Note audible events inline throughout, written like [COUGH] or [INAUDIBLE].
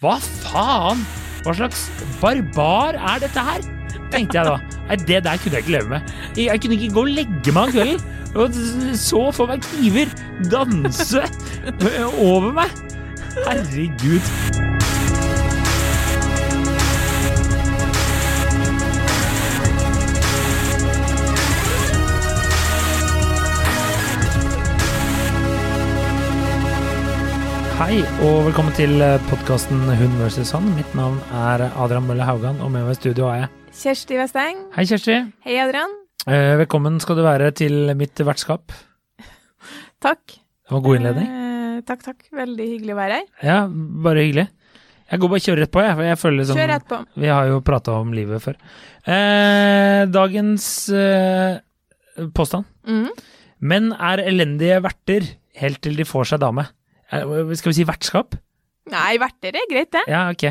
Hva faen? Hva slags barbar er dette her? Tenkte jeg da. Nei, det der kunne jeg ikke leve med. Jeg, kunne ikke gå og legge meg om kvelden og så for meg kniver danse [LAUGHS] over meg. Herregud. Hei og velkommen til podkasten Hun vs. han. Mitt navn er Adrian Mølle Haugan, og med meg i studio er jeg. Kjersti Westeng. Hei, Kjersti. Hei, Adrian. Eh, velkommen skal du være til mitt vertskap. [LAUGHS] Takk. Det var god innledning. Eh, takk, takk. Veldig hyggelig å være her. Ja, bare hyggelig. Jeg går bare og kjører rett på, jeg. Jeg føler som, Kjør rett på. Vi har jo prata om livet før. Eh, dagens eh, påstand. Mm. Menn er elendige verter helt til de får seg dame. Eh, skal vi si vertskap? Nei, verter er greit, det. Ja, ok.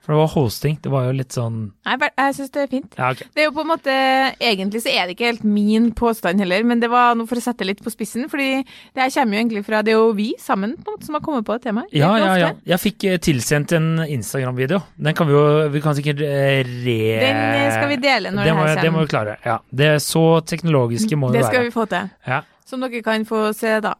For det var hosting. Det var jo litt sånn Nei, jeg syns det er fint. Ja, okay. Det er jo på en måte Egentlig så er det ikke helt min påstand heller, men det var noe for å sette litt på spissen. Fordi det her kommer jo egentlig fra Det er jo vi sammen på en måte som har kommet på det temaet. Ja, ja, ja. Jeg fikk eh, tilsendt en Instagram-video. Den kan vi jo Vi kan sikkert eh, re... Den skal vi dele når det det, her kommer. det må vi klare. Ja. Det er så teknologiske må vi Det skal være. vi få til. Ja. Som dere kan få se, da.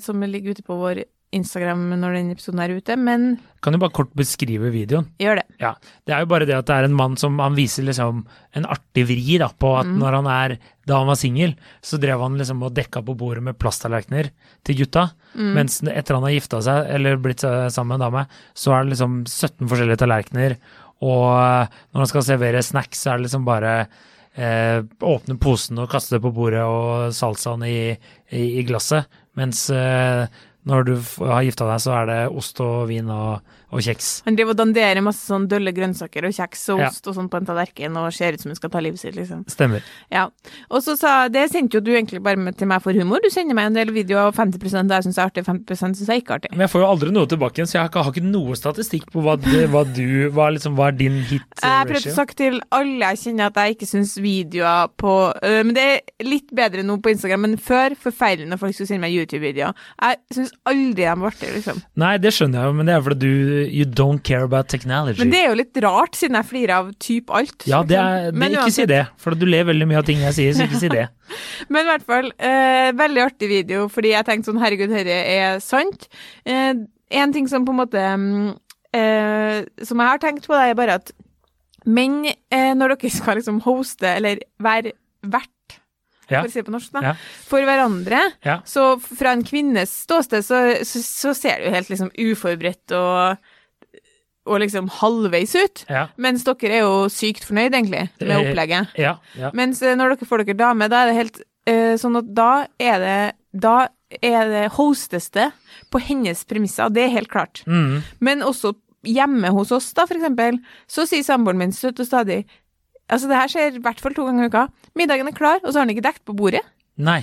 Som ligger ute på vår Instagram når denne episoden er ute. Men Kan du bare kort beskrive videoen? gjør det. Ja. Det er jo bare det at det er en mann som Han viser liksom en artig vri da, på at Mm. når han er Da han var singel, så drev han liksom og dekka på bordet med plasttallerkener til gutta. Mm. Mens etter han har gifta seg, eller blitt sammen med en dame, så er det liksom 17 forskjellige tallerkener. Og eh, når han skal servere snacks, så er det liksom bare eh, åpne posen og kaste det på bordet og salsaen i, i, i glasset. Mens eh, når du har gifta deg, så er det ost og vin og, og kjeks. Han driver og danderer masse sånn dølle grønnsaker og kjeks og Ja. ost og sånn på en tallerken og ser ut som han skal ta livet sitt, liksom. Stemmer. Ja. Og så sa Det sendte jo du egentlig bare med, til meg for humor. Du sender meg en del videoer, og 50 det jeg syns er artig, 50 syns jeg ikke er artig. Men jeg får jo aldri noe tilbake igjen, så jeg har ikke, har ikke noe statistikk på hva, det, hva du hva, liksom, hva er din hit eh, Jeg prøvde å sagt til alle jeg kjenner at jeg ikke syns videoer på øh, Men det er litt bedre nå på Instagram, men før forferdelig når folk skulle sende meg YouTube-videoer. Jeg syns aldri de var artige, liksom. Nei, det skjønner jeg jo, men det er fordi du You don't care about technology. Men det er jo litt rart, siden jeg flirer av typ alt. ja, det er, liksom. det, Men ikke si det, for du ler veldig mye av ting jeg sier, så ikke si det. [LAUGHS] Men i hvert fall, eh, veldig artig video, fordi jeg tenkte sånn, herregud, dette er sant. Eh, en ting som på en måte mm, eh, Som jeg har tenkt på, det er bare at menn, eh, når dere skal liksom hoste, eller være vert, Ja. for å si det på norsk, da, Ja. for hverandre, Ja. så fra en kvinnes ståsted, så, så, så ser det jo helt liksom uforberedt og og liksom halvveis ut. Ja. Mens dere er jo sykt fornøyd, egentlig, med Eh, opplegget. Ja, ja. Mens eh, når dere får dere dame, da er det helt uh, sånn at da er det Da er det hostes det på hennes premisser, det er helt klart. Mm. Men også hjemme hos oss, da, for eksempel, så sier samboeren min støtt og stadig Altså, det her skjer i hvert fall to ganger i uka. Middagen er klar, og så har han ikke dekt på bordet. Nei,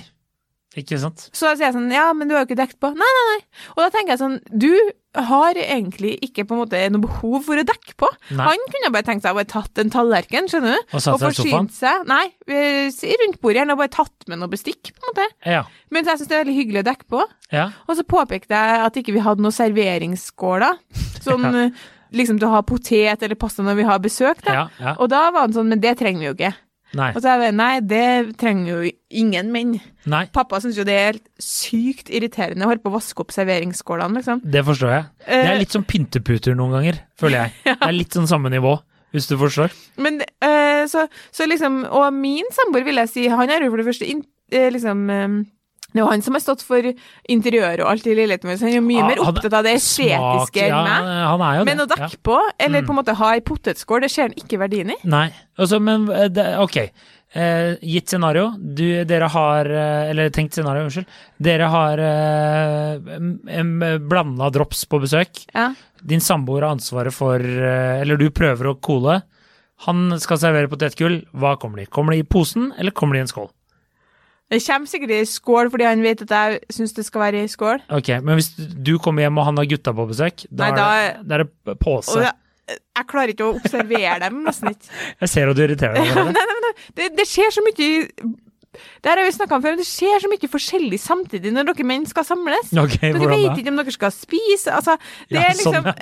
ikke sant? Så sier jeg sånn, ja, men du har jo ikke dekt på. Nei, nei, nei. Og da tenker jeg sånn, du har egentlig ikke på en måte noe behov for å dekke på. Nei. Han kunne bare tenkt seg å bare tatt en tallerken, skjønner du? Og satt seg i sofaen? seg. Nei, eh, rundt bordet gjerne og bare tatt med noe bestikk, på en måte. Ja. Men jeg syns det er veldig hyggelig å dekke på. ja. Og så påpekte jeg at ikke vi hadde noen serveringsskåler. Sånn [LAUGHS] Ja. eh, liksom til å ha potet eller pasta når vi har besøk, da. Ja, ja. Og da var han sånn, men det trenger vi jo ikke. Nei. Og så er det nei, det trenger jo ingen menn. Nei, Pappa syns jo det er helt sykt irriterende å holde på å vaske opp serveringsskålene, liksom. det forstår jeg. Det er Eh, litt som pynteputer noen ganger, føler jeg. [LAUGHS] Det er litt sånn samme nivå, hvis du forstår. Men eh, så, så liksom Og min samboer, vil jeg si, han er jo for det første in, eh, liksom Det er jo han som har stått for interiøret og alt i leiligheten vår, så han er jo mye Ja, mer opptatt av det estetiske enn ja, meg. han er jo Men å dekke på, eller på en måte ha ei potetskål, det ser han ikke verdien i. Nei, altså, men eh, det, ok. eh, gitt scenario, du, dere har eh, Eller tenkt scenario, unnskyld. Dere har eh, en, blanda drops på besøk. Ja. Din samboer har ansvaret for eh, Eller du prøver å coole. Han skal servere potetgull. Hva kommer de? Kommer de i posen, eller kommer de i en skål? Det kommer sikkert i skål fordi han vet at jeg syns det skal være i skål. Ok, Men hvis du kommer hjem og han har gutta på besøk, da, Nei, er, det, da er det pose. Og jeg, klarer ikke å observere dem, nesten ikke. [LAUGHS] Jeg ser at du irriterer deg over [LAUGHS] det. Det, det skjer så mye Det har vi snakka om før, men det skjer så mye forskjellig samtidig når dere menn skal samles. Ok, Dere vet ikke om dere skal spise. Altså, det Ja, er liksom sånn,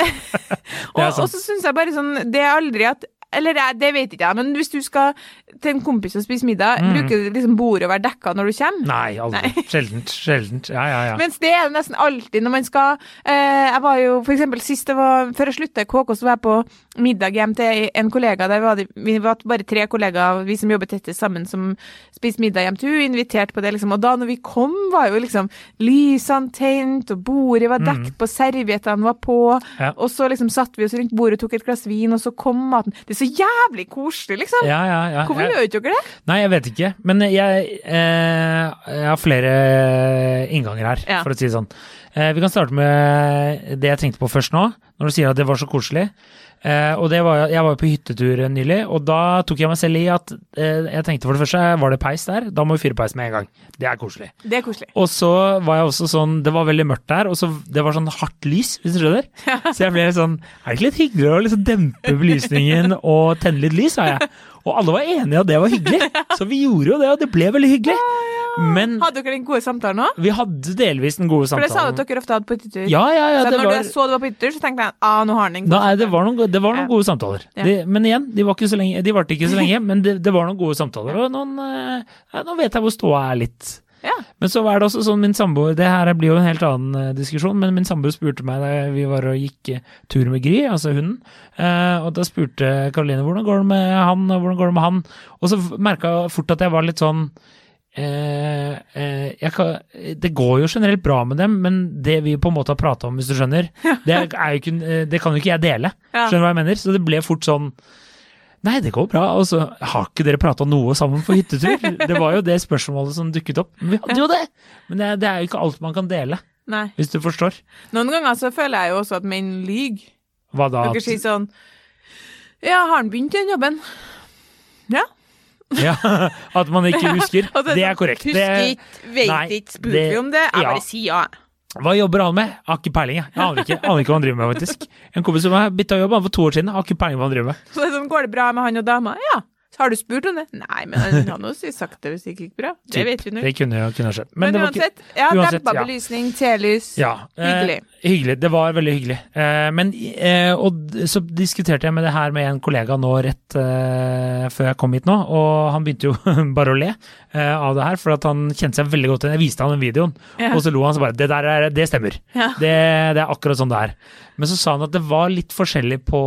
[LAUGHS] og, og så syns jeg bare sånn Det er aldri at eller det vet ikke jeg, men hvis du skal til en kompis og spise middag, Mm. bruker liksom bordet å være dekka når du kommer? Nei, aldri. [LAUGHS] Sjeldent. Sjeldent. Ja, ja, ja. Mens det er det nesten alltid når man skal eh, Jeg var jo for eksempel sist det var Før jeg slutta i KK, så var jeg på middag hjem til en kollega. Der var det, vi var bare tre kollegaer, vi som jobber tettest sammen, som spiste middag hjem til henne. Invitert på det, liksom. Og da når vi kom, var jo liksom lysene tent, og bordet var dekt på, serviettene var på. Mm. Og så liksom satt vi oss rundt bordet og tok et glass vin, og så kom maten. Det så jævlig koselig, liksom. ja, ja, ja. Hvorfor Jeg- gjør ikke dere det? Nei, jeg vet ikke. Men jeg, eh, jeg har flere innganger her, for å si det sånn. Eh, vi kan starte med det jeg tenkte på først nå, når du sier at det var så koselig. Eh, og det var, jeg var jo på hyttetur nylig, og da tok jeg meg selv i at eh, jeg tenkte for det første, var det peis der? Da må vi fyre peis med en gang. Det er koselig. Det er koselig. Og så var jeg også sånn, det var veldig mørkt der, og så det var sånn hardt lys, hvis du skjønner. [LAUGHS] Så jeg ble sånn, er det ikke litt hyggeligere å liksom dempe belysningen og tenne litt lys, sa jeg. Og alle var enige at det var hyggelig, [LAUGHS] så vi gjorde jo det, og det ble veldig hyggelig. Men Hadde dere den gode samtalen òg? vi hadde delvis den gode For det sa du at dere ofte hadde på hyttetur. Ja, ja, ja, så det når var, jeg så det var på hyttetur, så tenkte jeg ah, nå har han den. Nei, det var noen, det var noen Ja. gode samtaler. Ja. De, men igjen, de, var ikke så lenge, de varte ikke så lenge, [LAUGHS] men det, det var noen gode samtaler. Og noen, eh, ja, nå vet jeg hvor ståa er litt. Ja. Men så var det også sånn, min samboer Det her blir jo en helt annen eh, diskusjon, men min samboer spurte meg da vi var og gikk tur med Gry, altså hunden, eh, og da spurte Karoline hvordan går det med han, og hvordan går det med han, og så merka jeg fort at jeg var litt sånn Eh, eh, kan, det går jo generelt bra med dem, men det vi på en måte har prata om, hvis du skjønner, [LAUGHS] det, ikke, eh, det kan jo ikke jeg dele. Skjønner du hva jeg mener? Så det ble fort sånn Nei, det går bra. Og så har ikke dere prata noe sammen på hyttetur? Det var jo det spørsmålet som dukket opp. Men vi hadde jo det! Men det, det er jo ikke alt man kan dele, Nei. hvis du forstår. Noen ganger så føler jeg jo også at menn lyver. Hva da? Dere sier sånn Ja, har han begynt den jobben? Ja. [LAUGHS] Ja, at man ikke husker. Og så Det er sånn, korrekt. Husker ikke, Nei, ikke, spurte vi om det? Jeg ja. bare sier ja. hva jobber han med? Har ikke peiling, jeg. Jeg aner ikke, aner ikke hva han driver med, faktisk. En kompis som har bytta jobb han for to år siden, har ikke peiling hva han driver med. Så det er sånn, går det bra med han og dama? Ja. Har du spurt om det? Nei, men han har jo sagt det hvis det ikke gikk bra. Det vet vi nå. Det kunne kunne skjedd. Men, ikke- uansett, ja, uansett, dempa ja. belysning, telys. Ja, eh, Hyggelig. hyggelig. Det var veldig hyggelig. Eh, men eh, og så diskuterte jeg med det her med en kollega nå rett eh, før jeg kom hit nå, og han begynte jo [LAUGHS] bare å le eh, av det her, for at han kjente seg veldig godt igjen. Jeg viste han den videoen, Ja. og så lo han så bare Det der er, det stemmer. Ja. Det, det er akkurat sånn det er. Men så sa han at det var litt forskjellig på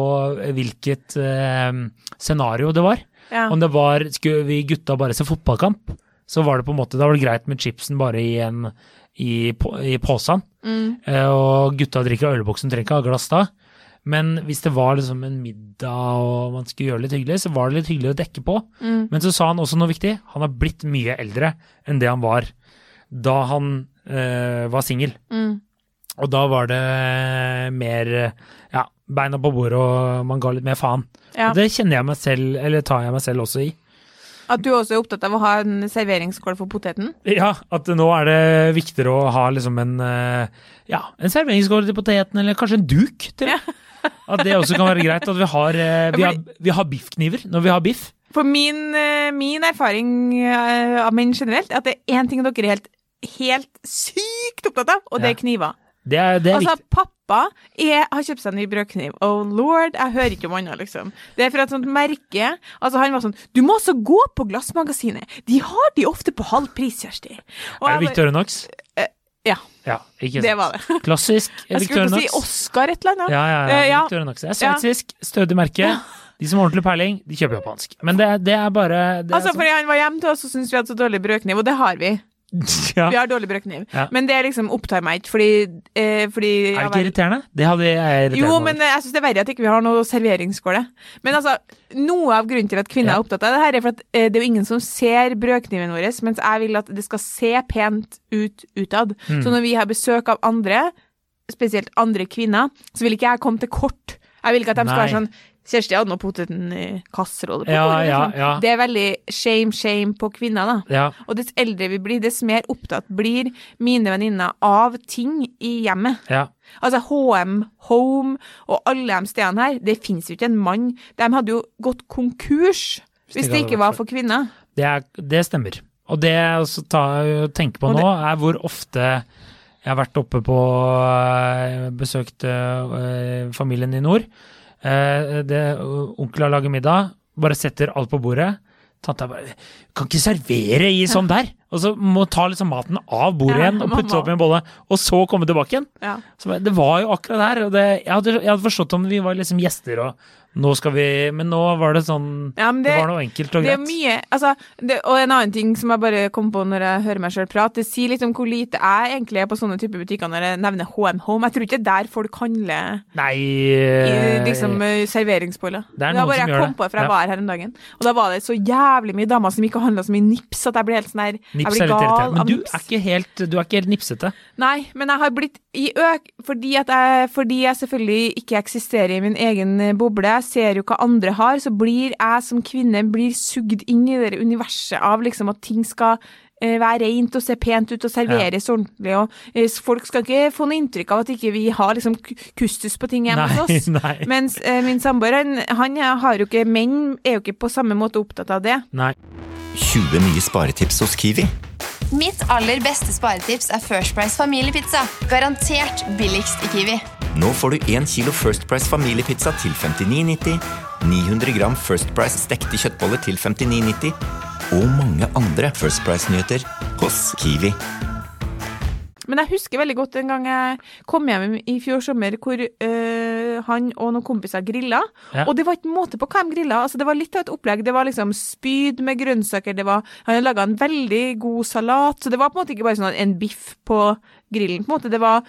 hvilket eh, scenario det var. Ja. Om det var Skulle vi gutta bare se fotballkamp, så var det på en måte Da var det greit med chipsen bare i en i, på- i posen. Mm. Eh, og gutta drikker øleboksen, ølboksen, trenger ikke ha glass da. Men hvis det var liksom en middag og man skulle gjøre det litt hyggelig, så var det litt hyggelig å dekke på. Mm. Men så sa han også noe viktig. Han har blitt mye eldre enn det han var da han eh, var singel. Mm. Og da var det mer ja, beina på bordet, og man ga litt mer faen. Ja. Det kjenner jeg meg selv, eller tar jeg meg selv også i. At du også er opptatt av å ha en serveringsskål for poteten? Ja, at nå er det viktigere å ha liksom en eh, ja, en serveringsskål til poteten, eller kanskje en duk til. At det også kan være greit. At vi har, eh, vi har, vi har biffkniver når vi har biff. For min, eh, min erfaring av menn generelt, er at det er én ting dere er helt, helt sykt opptatt av, og det Ja. er kniver. Det er, det er Altså, viktig. pappa er, har kjøpt seg en ny brødkniv. Oh lord, jeg hører ikke om annet, liksom. Det er fra et sånt merke. Altså, han var sånn Du må også gå på Glassmagasinet. De har de ofte på halv pris, Kjersti. Og Er det Victorinox? ja. Ja, ikke Det var det. [LAUGHS] Klassisk Jeg skulle ikke si Oscar et eller annet. Ja, ja, ja. ja. ja. Victorinox. Det er sveitsisk, stødig merke. De som har ordentlig peiling, de kjøper japansk. Men det, det er bare det er Altså, sånn- fordi han var hjemme til oss og syntes vi hadde så dårlig brødkniv, og det har vi. [LAUGHS] Ja. Vi har dårlig brødkniv. Ja. Men det liksom opptar meg ikke, fordi, eh, fordi Er det ikke irriterende? Det hadde jeg irriterende Jo, men eh, jeg syns det er verre at ikke vi har noe serveringsskåle. Men altså, noe av grunnen til at kvinner Ja. er opptatt av det her, er for at eh, det er jo ingen som ser brødkniven vår, mens jeg vil at det skal se pent ut utad. Mm. Så når vi har besøk av andre, spesielt andre kvinner, så vil ikke jeg komme til kort. Jeg vil ikke at de skal Nei. være sånn Kjersti hadde nå poteten i kasserolle på Ja, ja, liksom. ja. Det er veldig shame, shame på kvinner, da. Ja, Og dess eldre vi blir, dess mer opptatt blir mine venninner av ting i hjemmet. ja. Altså HM, Home og alle de stedene her, det fins jo ikke en mann. De hadde jo gått konkurs hvis det ikke var for- kvinner. Det, er, det stemmer. Og det jeg tenker på nå, er hvor ofte jeg har vært oppe på øh, besøkt øh, familien i nord. Eh, det, onkel har laget middag, bare setter alt på bordet. Tante er bare Kan ikke servere i sånn der! Og så må ta liksom maten av bordet Ja, igjen og putte opp i en bolle, og så komme tilbake igjen. Ja. Så det var jo akkurat der. Og det, jeg, hadde, jeg hadde forstått om vi var liksom gjester og nå skal vi Men nå var det sånn Ja, det, det- var noe enkelt og Det er greit. mye altså, det, Og en annen ting som jeg bare kom på når jeg hører meg sjøl prate, det sier litt om hvor lite jeg egentlig er på sånne typer butikker når jeg nevner HM Home. Jeg tror ikke det er der folk handler Nei i eh, liksom eh, serveringsboller. Det er var noen bare som jeg kom på det, for jeg Ja. var her en dagen. Og da var det så jævlig mye damer som ikke handla så mye nips at jeg ble helt sånn her Nips blir er litt irriterende. Men du er ikke helt, du er ikke helt nipsete. Nei, men jeg har blitt i øk fordi at jeg, fordi jeg selvfølgelig ikke eksisterer i min egen boble. Jeg ser jo hva andre har, så blir jeg som kvinne blir sugd inn i det universet av liksom at ting skal eh, være rent og se pent ut og serveres ordentlig. Og eh, folk skal ikke få noe inntrykk av at ikke vi har liksom kustus på ting hjemme hos oss. nei. Mens eh, min samboer, han, han har jo ikke Menn er jo ikke på samme måte opptatt av det. Nei. 20 nye sparetips hos Kiwi. Mitt aller beste sparetips er First Price familiepizza. Garantert billigst i Kiwi. Nå får du 1 kilo First Price familiepizza til 59,90, 900 gram First Price stekte kjøttboller til 59,90 og mange andre First Price-nyheter hos Kiwi. Men jeg husker veldig godt en gang jeg kom hjem i fjor sommer hvor øh, han og noen kompiser grilla. Ja. Og det var ikke måte på hva de grilla. Altså, det var litt av et opplegg. Det var liksom spyd med grønnsaker. Det var, han hadde laga en veldig god salat. Så det var på en måte ikke bare sånn en biff på grillen. på en måte. Det var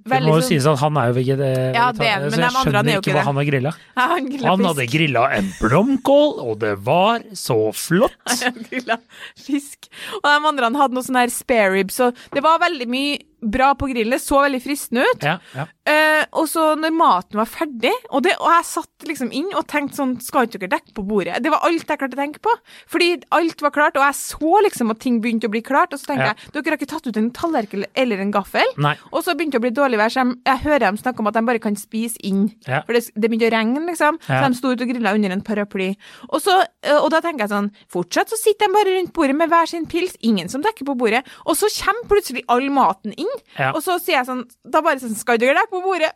Det må jo sånn sies at han er jo veget, Ja, det så jeg skjønner er ikke hva han har grilla. [LAUGHS] Ja, han Han hadde grilla en blomkål, og det var så flott! [LAUGHS] Han grilla fisk. Og de andre hadde noe sånn her spare ribs. Så det var veldig mye bra på grillen. Så veldig fristende ut. Ja, ja. Eh, og så når maten var ferdig, og, det, og jeg satt liksom inn og tenkte sånn Skal ikke dere dekke på bordet? Det var alt jeg klarte å tenke på. Fordi alt var klart, og jeg så liksom at ting begynte å bli klart. Og så tenkte Ja. jeg dere har ikke tatt ut en tallerken eller en gaffel. Nei. Og så begynte det å bli dårlig vær, så jeg, jeg hører dem snakke om at de bare kan spise inn. For det, det begynte å regne, liksom. Så de sto ute og grilla under en paraply. Og, så, eh, og da tenker jeg sånn Fortsatt så sitter de bare rundt bordet med hver sin pils, ingen som dekker på bordet. Og så kommer plutselig all maten inn. Ja. Og så sier jeg sånn Da bare sånn Skal gjøre deg på bordet?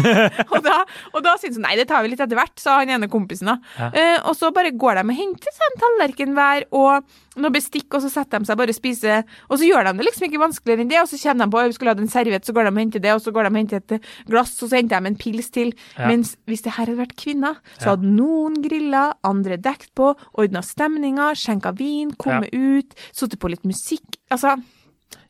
[LAUGHS] og da, og da syns han sånn Nei, det tar vi litt etter hvert, sa han ene kompisen, da. Ja. Eh, og så bare går de og henter seg en tallerken hver og noe bestikk, og så setter de seg bare og spiser. Og så gjør de det liksom ikke vanskeligere enn det, og så kjenner de på at vi skulle hatt en serviett, så går de og henter det, og så går de og henter et glass, og så henter de en pils til. Ja. Mens hvis det her hadde vært kvinner, så hadde noen grilla, andre dekt på, ordna stemninga, skjenka vin, kommet ut, sittet på litt musikk. Altså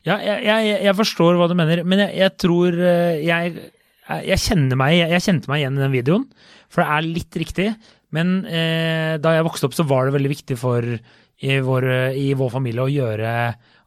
Ja, jeg, jeg, jeg forstår hva du mener, men jeg, jeg tror eh, jeg, kjenner meg, jeg kjente meg igjen i den videoen, for det er litt riktig. Men eh, da jeg vokste opp, så var det veldig viktig for i vår, i vår familie å gjøre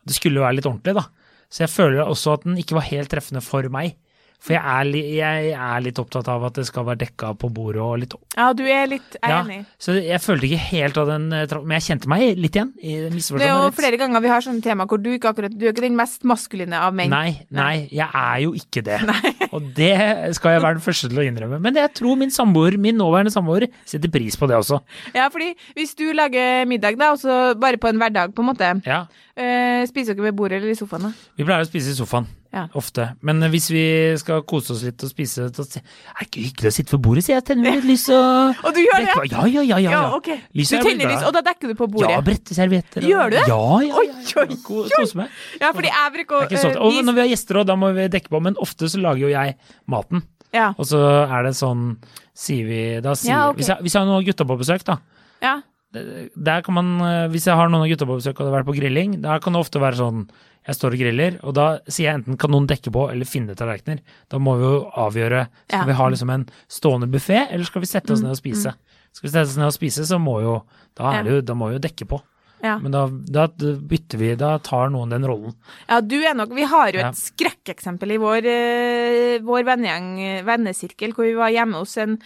Det skulle være litt ordentlig, da. Så jeg føler også at den ikke var helt treffende for meg. For jeg er, li, jeg er litt opptatt av at det skal være dekka på bordet og litt Ja, du er litt er ja, enig. Så jeg følte ikke helt av den eh, Men jeg kjente meg litt igjen. i Det er jo flere ganger vi har sånne tema hvor du ikke akkurat Du er ikke den mest maskuline av menn. Nei, nei, jeg er jo ikke det. [LAUGHS] Og det skal jeg være den første til å innrømme. Men jeg tror min samboer, min nåværende samboer setter pris på det også. Ja, fordi hvis du lager middag, da, og så bare på en hverdag, på en måte, Ja, eh, spiser dere ved bordet eller i sofaen, da? Vi pleier å spise i sofaen. Ja. Ofte. Men eh, hvis vi skal kose oss litt og spise, så er det ikke hyggelig å sitte ved bordet, sier jeg. Tenner litt lys og [LAUGHS] Og du gjør det? Ja, ja, ja. ja, Ja, ja. ok. Lyset Du er tenner lys, og da dekker du på bordet? Ja, brette servietter. Gjør du det? Ja, ja, ja. Ja. oi, oi, oi. Kose meg. Ja, fordi jeg bruker å sånn. eh, Og når vi har gjester òg, da må vi dekke på. Men ofte så lager jo jeg maten. Ja. Og så er det sånn, sier vi da sier, Ja, okay. hvis, jeg, hvis jeg har noen gutter på besøk, da, ja. Der kan man, eh, Hvis jeg har noen av gutta på besøk og det har vært på grilling, der kan det ofte være sånn jeg står og griller, og da sier jeg enten kan noen dekke på eller finne tallerkener. Da må vi jo avgjøre skal Ja. vi ha liksom en stående buffé, eller skal vi sette oss Mm, ned og spise. Skal vi sette oss ned og spise, så må jo da, er det jo, da må vi jo dekke på. Ja. Men da, da bytter vi, da tar noen den rollen. Ja, du er nok Vi har jo Ja. et skrekkeksempel i vår, eh, vår vennegjeng, vennesirkel, hvor vi var hjemme hos en,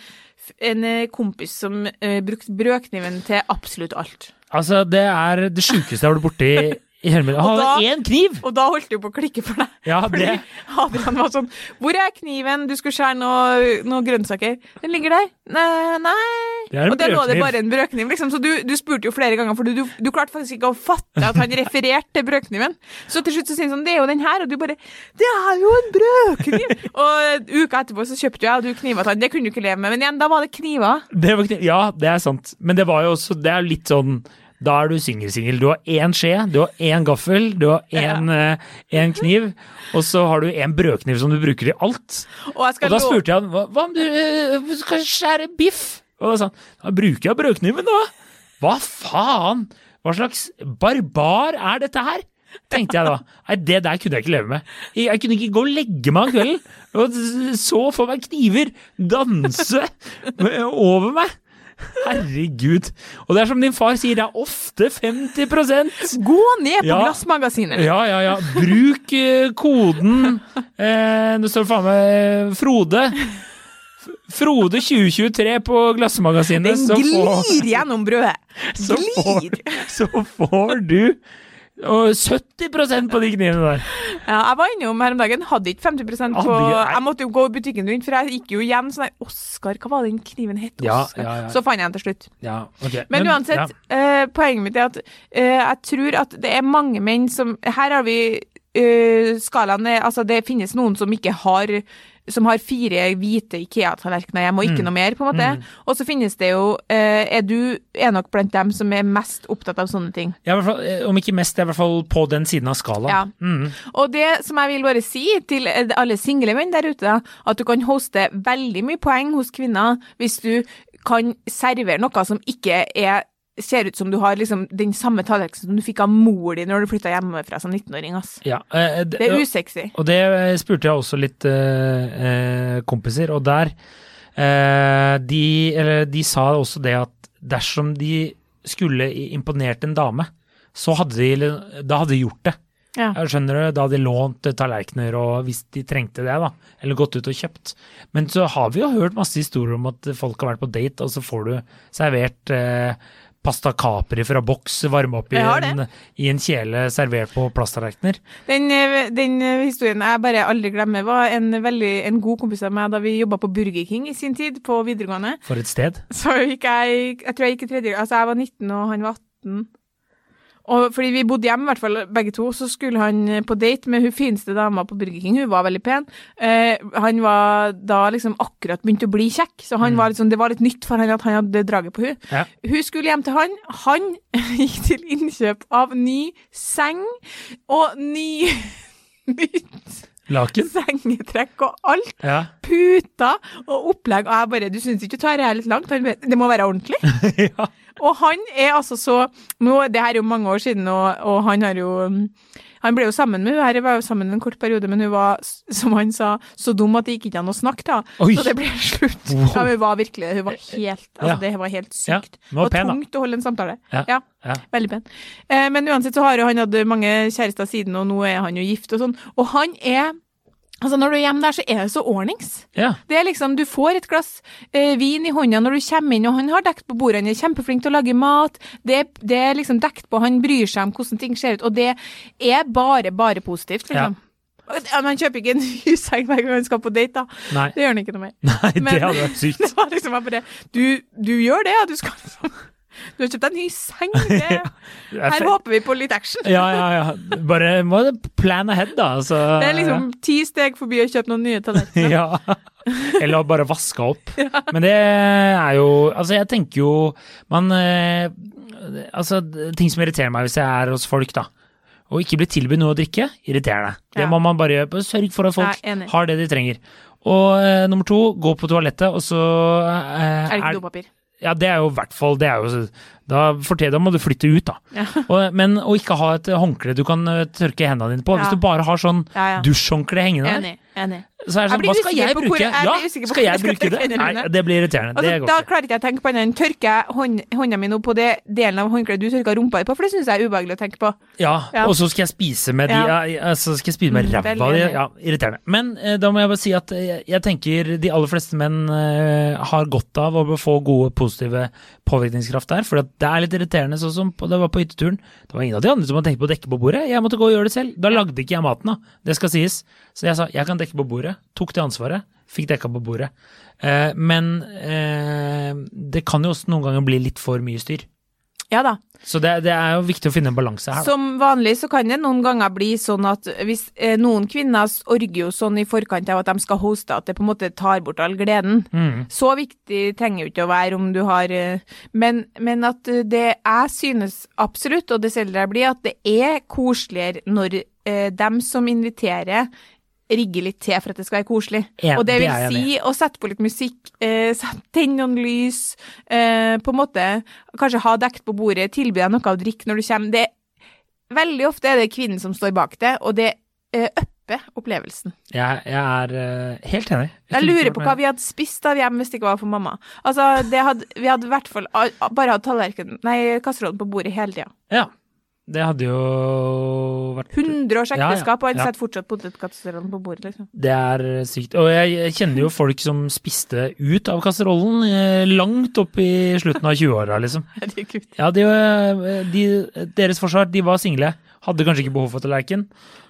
en eh, kompis som uh, brukte brødkniven til absolutt alt. Altså, det er det sjukeste jeg har vært borti i. Og Han da- én kniv! Og da holdt det jo på å klikke for deg. Ja, Fordi det Adrian var sånn Hvor er kniven? Du skulle skjære noen noe grønnsaker. Den ligger der. Nei. Det er en Og der lå det bare en brødkniv, liksom. Så du, du spurte jo flere ganger, for du, du, du klarte faktisk ikke å fatte at han refererte til brødkniven. Så til slutt så sier han sånn Det er jo den her, og du bare Det er jo en brødkniv! [LAUGHS] og uka etterpå så kjøpte jeg og du kniver til han. Det kunne du ikke leve med. Men igjen, da var det kniver. Det var kniv. Ja, det er sant. Men det var jo også Det er litt sånn Da er du singel-singel. Du har én skje, du har én gaffel, du har én ja. uh, kniv, og så har du én brødkniv som du bruker i alt. Og Og da spurte jeg han hva, hva om du uh, skal skjære biff? Og da sa han da bruker jeg brødkniven, da. Hva faen? Hva slags barbar er dette her? Tenkte jeg da. Nei, det der kunne jeg ikke leve med. Jeg, kunne ikke gå og legge meg om kvelden og så for meg kniver danse over meg. Herregud. Og det er som din far sier, det er ofte 50% Gå ned på Ja. glassmagasinet. ja, ja, ja. Bruk eh, koden eh, Det står faen meg eh, Frode. Frode 2023 på Glassmagasinet, Den så får, glir gjennom brødet. så får, så får du og 70% på de knivene der. Ja, jeg var innom her om dagen, hadde ikke 50% på Jeg måtte jo gå i butikken rundt, for jeg gikk jo igjen sånn der Oskar, hva var den kniven het? Ja, ja, ja. Så fant jeg den til slutt. Ja, ok. Men, uansett, eh, poenget mitt er at eh, jeg tror at det er mange menn som Her har vi eh, skalaen Altså, det finnes noen som ikke har som har fire hvite Ikea-tallerkener hjemme, og ikke Mm. noe mer, på en måte. Og så finnes det jo eh, Er du er nok blant dem som er mest opptatt av sånne ting? Ja, hvert fall, eh, om ikke mest, i hvert fall på den siden av skalaen. Ja. Mm. Og det som jeg vil bare si til alle single menn der ute, at du kan hoste veldig mye poeng hos kvinner hvis du kan servere noe som ikke er ser ut som du har liksom den samme tallerkenen som du fikk av mor di når du flytta hjemmefra som 19-åring. ass. Ja, eh, Det er usexy. Og det eh, spurte jeg også litt eh, eh, kompiser, og der eh, de, eller, de sa også det at dersom de skulle imponert en dame, så hadde de, da hadde de gjort det. Ja. Jeg skjønner du, Da hadde de lånt eh, tallerkener og hvis de trengte det, da. Eller gått ut og kjøpt. Men så har vi jo hørt masse historier om at folk har vært på date, og så får du servert eh, pasta capri fra boks, varme opp i en, i en kjele servert på plasttallerkener. Den, eh, den eh, historien jeg bare aldri glemmer, var en, veldig, en god kompis av meg da vi jobba på Burger King i sin tid, på videregående. For et sted. Så gikk jeg Jeg tror jeg gikk i tredje Altså, jeg var 19, og han var 18. Og fordi vi bodde hjemme, i hvert fall begge to, så skulle han på date med hun fineste dama på Burger King. Hun var veldig pen. Eh, han var da liksom akkurat begynt å bli kjekk, så han var liksom, det var litt nytt for han at han hadde draget på hun. Ja. Hun skulle hjem til han. Han [LAUGHS] gikk til innkjøp av ny seng og ny [LAUGHS] Nytt Laken? sengetrekk og alt. Ja. Puter og opplegg. Og jeg bare Du syns ikke du tar det her litt langt? Det må være ordentlig. [LAUGHS] ja. Og han er altså så nå, Det her er jo mange år siden, og, og han har jo Han ble jo sammen med hun her, var jo sammen en kort periode, men hun var, som han sa, så dum at det gikk ikke an å snakke, da. Oi. Så det ble slutt. Wow. Ja, hun var virkelig Hun var helt Altså, Ja. det var helt sykt. Ja. det var pen, da. tungt å holde en samtale. Ja. Veldig pen. Eh, men uansett så har jo han hatt mange kjærester siden, og nå er han jo gift og sånn. Og han er Altså, når du er hjemme der, så er det så ordnings. ja. Det er liksom, Du får et glass eh, vin i hånda når du kommer inn, og han har dekt på bordet. Han er kjempeflink til å lage mat. Det, det er liksom dekt på, han bryr seg om hvordan ting ser ut. Og det er bare, bare positivt, liksom. Ja. Man kjøper ikke en ny seng hver gang han skal på date, da. Nei. Det gjør han ikke noe mer. Nei, Men- det hadde vært sykt. [LAUGHS] Det var liksom bare Du, du gjør det, ja. Du skal liksom Du har kjøpt deg ny seng. Det, [LAUGHS] er her håper vi på litt action. Ja, ja, ja. Bare må plan ahead, da. Så, Det er liksom ti steg forbi å kjøpe noen nye tallerkener. [LAUGHS] ja. Eller å bare vaske opp. [LAUGHS] Men det er jo Altså, jeg tenker jo Man eh, Altså, ting som irriterer meg hvis jeg er hos folk, da. Og ikke bli tilbudt noe å drikke, irriterer deg. Det Ja. må man bare gjøre. Sørg for at folk er har det de trenger. Og uh, nummer to, gå på toalettet, og så uh, Er det ikke dopapir? Ja, det er jo i hvert fall det er jo, Da fortjener må du flytte ut, da. Ja. [LAUGHS] Og, men å ikke ha et håndkle du kan eh, tørke hendene dine på. Ja. Hvis du bare har sånn dusjhåndkle hengende der. Så er det sånn Hva skal jeg på bruke? hvor- jeg Ja, skal jeg jeg bruke det? Nei, det blir irriterende. Altså, Det går da ikke. klarer ikke jeg å tenke på annet enn tørker jeg hånd, hånda mi nå på det delen av håndkleet du tørka rumpa di på, for det syns jeg er ubehagelig å tenke på. Ja, Ja. og så skal jeg spise med de Ja. ja. så skal jeg spise med Mm, ræva di. Ja, irriterende. Men eh, da må jeg bare si at jeg, jeg tenker de aller fleste menn eh, har godt av å få gode, positive påvirkningskraft der. For det er litt irriterende, sånn som på, det var på hytteturen. Det var ingen av de andre som hadde tenkt på å dekke på bordet. Jeg måtte gå og gjøre det selv. Da lagde ikke jeg maten, da. Det skal sies. Så jeg sa jeg kan dekke på bordet. Tok det ansvaret. Fikk dekka på bordet. Eh, men eh, det kan jo også noen ganger bli litt for mye styr. Ja da. Så det, det er jo viktig å finne en balanse her. Da. Som vanlig så kan det noen ganger bli sånn at hvis eh, noen kvinner orger jo sånn i forkant av at de skal hoste, at det på en måte tar bort all gleden. Mm. Så viktig trenger jo ikke å være om du har eh, Men, men at eh, det jeg synes absolutt, og det selger jeg blir, at det er koseligere når eh, dem som inviterer, rigger litt til for at det skal være koselig. Ja, og det vil det si å sette på litt musikk, eh, tenne noen lys, eh, på en måte kanskje ha dekt på bordet, tilby deg noe å drikke når du kommer. Det, veldig ofte er det kvinnen som står bak det, og det eh, upper opplevelsen. Jeg, jeg er eh, helt enig. Jeg lurer på hva vi hadde spist av hjem hvis det ikke var for mamma. Altså, det hadde, Vi hadde i hvert fall bare hatt tallerkenen, nei, kasserollen på bordet hele tida. Ja. Det hadde jo vært 100 års Ja, ja, ekteskap, og ja. setter fortsatt potetkasserollen på bordet, liksom. Det er sykt. Og jeg jeg kjenner jo folk som spiste ut av kasserollen eh, langt opp i slutten av 20-åra, liksom. [LAUGHS] Herregud. Ja, de, eh, de, deres forsvar, de var single. Hadde kanskje ikke behov for tallerken,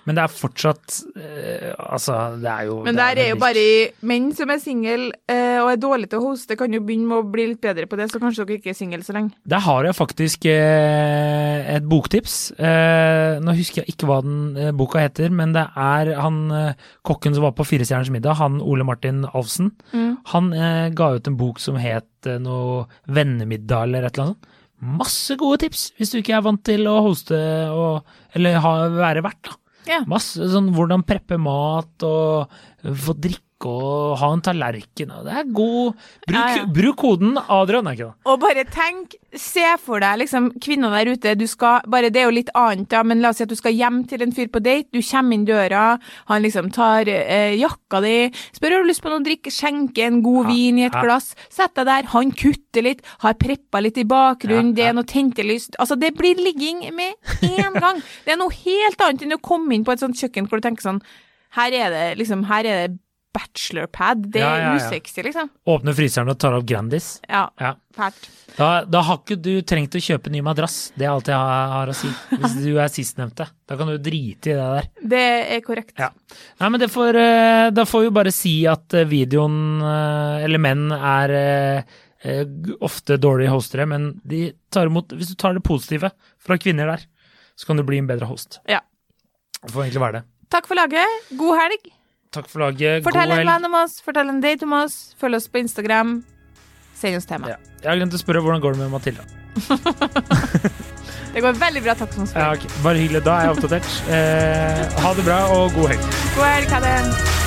men det er fortsatt eh, Altså, det er jo Men der er jo bare menn som er single eh, og er dårlige til å hoste, kan jo begynne med å bli litt bedre på det, så kanskje dere ikke er single så lenge. Der har jeg faktisk eh, et boktips. Eh, nå husker jeg ikke hva den eh, boka heter, men det er han eh, kokken som var på Fire stjerners middag, han Ole Martin Alfsen. Mm. Han ga ut en bok som het noe Vennemiddag eller et eller annet sånt. Masse gode tips hvis du ikke er vant til å hoste og, eller ha, være vert. da. Ja. Masse sånn hvordan preppe mat og få drikke og ha en tallerken. og Det er god Bruk, Ja, ja. bruk koden Adrian, er ikke det? Og bare tenk, se for deg liksom kvinner der ute, du skal, bare det er jo litt annet da, men la oss si at du skal hjem til en fyr på date, du kommer inn døra, han liksom tar eh, jakka di, spør har du lyst på noe å drikke, skjenke en god Ja, vin i et glass, sett deg der, han kutter litt, har preppa litt i bakgrunnen, det er noe tentelyst, altså det blir ligging med en [LAUGHS] gang. Det er noe helt annet enn å komme inn på et sånt kjøkken hvor du tenker sånn, her er det liksom, her er det bachelorpad, det er ja, ja. usexy liksom. Åpne fryseren og tar opp Grandis. Ja, Ja. fælt. Da, da har ikke du trengt å kjøpe ny madrass. Det er alt jeg har, har å si. Hvis du er sistnevnte. Da kan du drite i det der. Det er korrekt. Ja. Nei, men det får, eh, da får vi bare si at eh, videoen, eh, eller menn, er ofte dårlige hostere, men de tar imot Hvis du tar det positive fra kvinner der, så kan du bli en bedre host. Ja. Det får egentlig være det. Takk for laget. God helg. Takk for laget. Fortell God en venn om oss, fortell en date om oss, følg oss på Instagram. Send oss tema. Ja. Jeg har glemt å spørre hvordan går det med Matilda. [LAUGHS] Det går veldig bra, takk som spør. Ja, okay. Bare hyggelig. Da er jeg oppdatert. Eh, ha det bra og god helg. God helg, ha det.